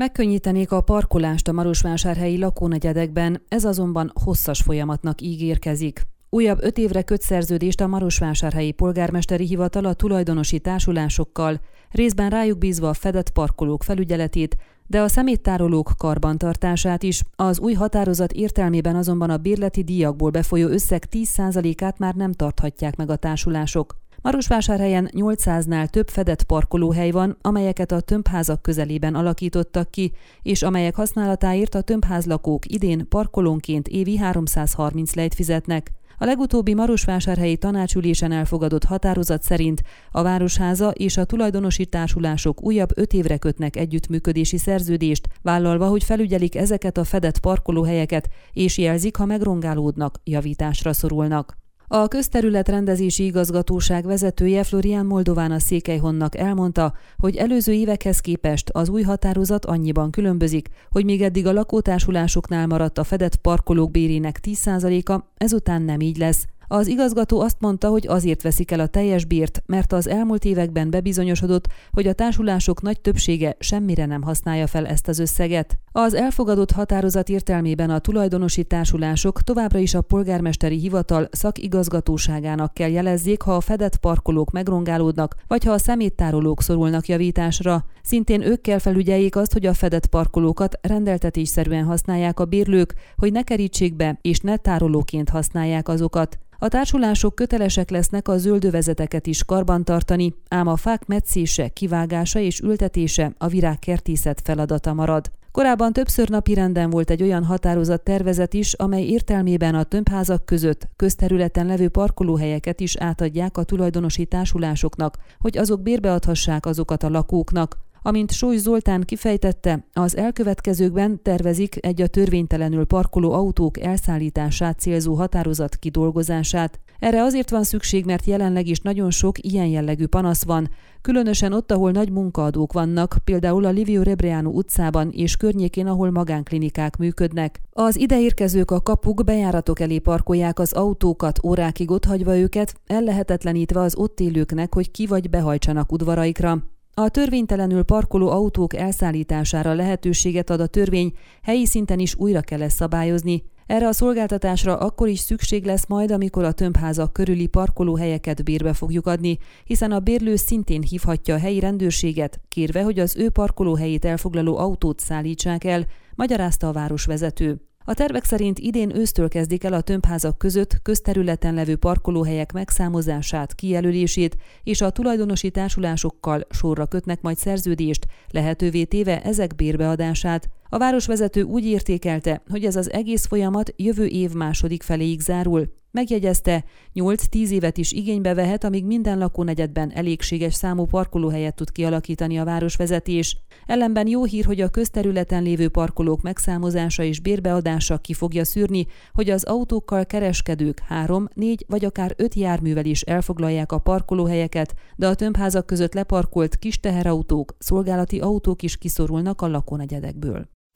Megkönnyítenék a parkolást a Marosvásárhelyi lakónegyedekben, ez azonban hosszas folyamatnak ígérkezik. Újabb öt évre köt szerződést a Marosvásárhelyi Polgármesteri Hivatal a tulajdonosi társulásokkal, részben rájuk bízva a fedett parkolók felügyeletét, de a szeméttárolók karbantartását is. Az új határozat értelmében azonban a bérleti díjakból befolyó összeg 10%-át már nem tarthatják meg a társulások. Marosvásárhelyen 800-nál több fedett parkolóhely van, amelyeket a tömbházak közelében alakítottak ki, és amelyek használatáért a tömbházlakók idén parkolónként évi 330 lejt fizetnek. A legutóbbi Marosvásárhelyi tanácsülésen elfogadott határozat szerint a Városháza és a tulajdonosi társulások újabb öt évre kötnek együttműködési szerződést, vállalva, hogy felügyelik ezeket a fedett parkolóhelyeket, és jelzik, ha megrongálódnak, javításra szorulnak. A közterület rendezési igazgatóság vezetője Florian Moldován a Székelyhonnak elmondta, hogy előző évekhez képest az új határozat annyiban különbözik, hogy még eddig a lakótársulásoknál maradt a fedett parkolók bérének 10%-a, ezután nem így lesz. Az igazgató azt mondta, hogy azért veszik el a teljes bírt, mert az elmúlt években bebizonyosodott, hogy a társulások nagy többsége semmire nem használja fel ezt az összeget. Az elfogadott határozat értelmében a tulajdonosi társulások továbbra is a polgármesteri hivatal szakigazgatóságának kell jelezzék, ha a fedett parkolók megrongálódnak, vagy ha a szeméttárolók szorulnak javításra. Szintén ők kell felügyeljék azt, hogy a fedett parkolókat rendeltetésszerűen használják a bérlők, hogy ne kerítsék be és ne tárolóként használják azokat. A társulások kötelesek lesznek a zöldövezeteket is karbantartani, ám a fák metszése, kivágása és ültetése a virágkertészet feladata marad. Korábban többször napi renden volt egy olyan határozat tervezet is, amely értelmében a tömbházak között közterületen levő parkolóhelyeket is átadják a tulajdonosi társulásoknak, hogy azok bérbeadhassák azokat a lakóknak. Amint Sóly Zoltán kifejtette, az elkövetkezőkben tervezik egy a törvénytelenül parkoló autók elszállítását célzó határozat kidolgozását. Erre azért van szükség, mert jelenleg is nagyon sok ilyen jellegű panasz van, különösen ott, ahol nagy munkaadók vannak, például a Livio Rebreanu utcában és környékén, ahol magánklinikák működnek. Az ideérkezők a kapuk bejáratok elé parkolják az autókat, órákig otthagyva őket, ellehetetlenítve az ott élőknek, hogy ki vagy behajtsanak udvaraikra. A törvénytelenül parkoló autók elszállítására lehetőséget ad a törvény, helyi szinten is újra kell szabályozni. Erre a szolgáltatásra akkor is szükség lesz majd, amikor a tömbházak körüli parkolóhelyeket bérbe fogjuk adni, hiszen a bérlő szintén hívhatja a helyi rendőrséget, kérve, hogy az ő parkolóhelyét elfoglaló autót szállítsák el, magyarázta a városvezető. A tervek szerint idén ősztől kezdik el a tömbházak között közterületen levő parkolóhelyek megszámozását, kijelölését, és a tulajdonosi társulásokkal sorra kötnek majd szerződést, lehetővé téve ezek bérbeadását. A városvezető úgy értékelte, hogy ez az egész folyamat jövő év második feléig zárul. Megjegyezte, 8-10 évet is igénybe vehet, amíg minden lakónegyedben elégséges számú parkolóhelyet tud kialakítani a városvezetés. Ellenben jó hír, hogy a közterületen lévő parkolók megszámozása és bérbeadása ki fogja szűrni, hogy az autókkal kereskedők három, négy vagy akár öt járművel is elfoglalják a parkolóhelyeket, de a tömbházak között leparkolt kis teherautók, szolgálati autók is kiszorulnak a lakónegyedekből.